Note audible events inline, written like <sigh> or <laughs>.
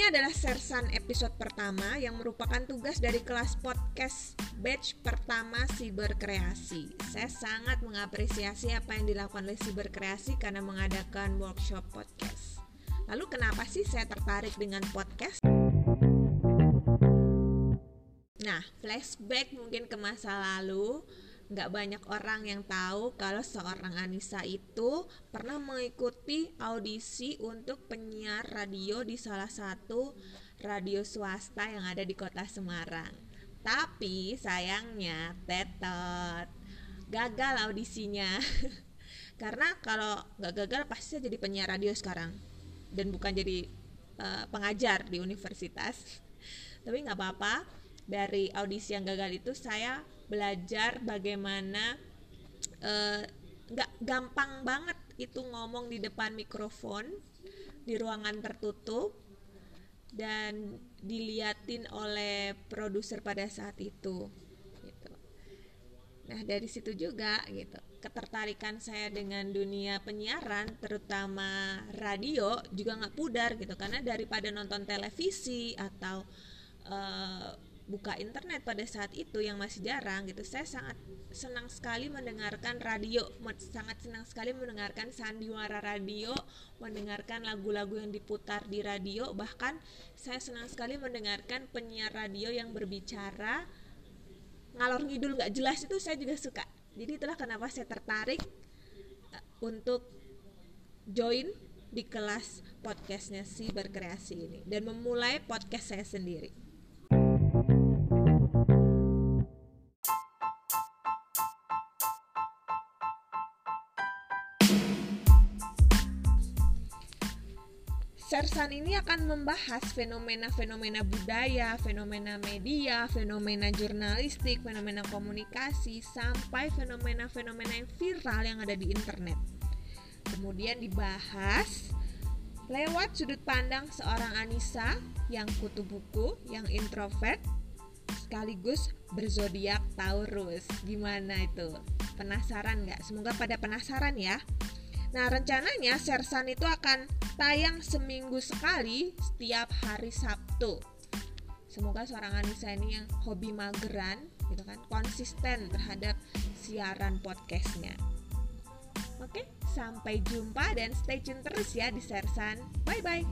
Ini adalah sersan episode pertama yang merupakan tugas dari kelas podcast batch pertama Siberkreasi. Saya sangat mengapresiasi apa yang dilakukan oleh Siberkreasi karena mengadakan workshop podcast. Lalu kenapa sih saya tertarik dengan podcast? Nah, flashback mungkin ke masa lalu nggak banyak orang yang tahu kalau seorang Anissa itu pernah mengikuti audisi untuk penyiar radio di salah satu radio swasta yang ada di kota Semarang. Tapi sayangnya tetot gagal audisinya. <laughs> Karena kalau nggak gagal pasti jadi penyiar radio sekarang dan bukan jadi uh, pengajar di universitas. <laughs> Tapi nggak apa-apa. Dari audisi yang gagal itu saya belajar bagaimana eh, nggak uh, gampang banget itu ngomong di depan mikrofon di ruangan tertutup dan diliatin oleh produser pada saat itu gitu. Nah dari situ juga gitu ketertarikan saya dengan dunia penyiaran terutama radio juga nggak pudar gitu karena daripada nonton televisi atau uh, buka internet pada saat itu yang masih jarang gitu. Saya sangat senang sekali mendengarkan radio sangat senang sekali mendengarkan sandiwara radio mendengarkan lagu-lagu yang diputar di radio. Bahkan saya senang sekali mendengarkan penyiar radio yang berbicara ngalor ngidul nggak jelas itu saya juga suka. Jadi itulah kenapa saya tertarik uh, untuk join di kelas podcastnya si berkreasi ini dan memulai podcast saya sendiri Sersan ini akan membahas fenomena-fenomena budaya, fenomena media, fenomena jurnalistik, fenomena komunikasi, sampai fenomena-fenomena yang viral yang ada di internet. Kemudian dibahas lewat sudut pandang seorang Anissa yang kutu buku, yang introvert, sekaligus berzodiak Taurus. Gimana itu? Penasaran nggak? Semoga pada penasaran ya. Nah, rencananya Sersan itu akan tayang seminggu sekali setiap hari Sabtu. Semoga seorang Anissa ini yang hobi mageran gitu kan konsisten terhadap siaran podcastnya. Oke, sampai jumpa dan stay tune terus ya di Sersan. Bye bye.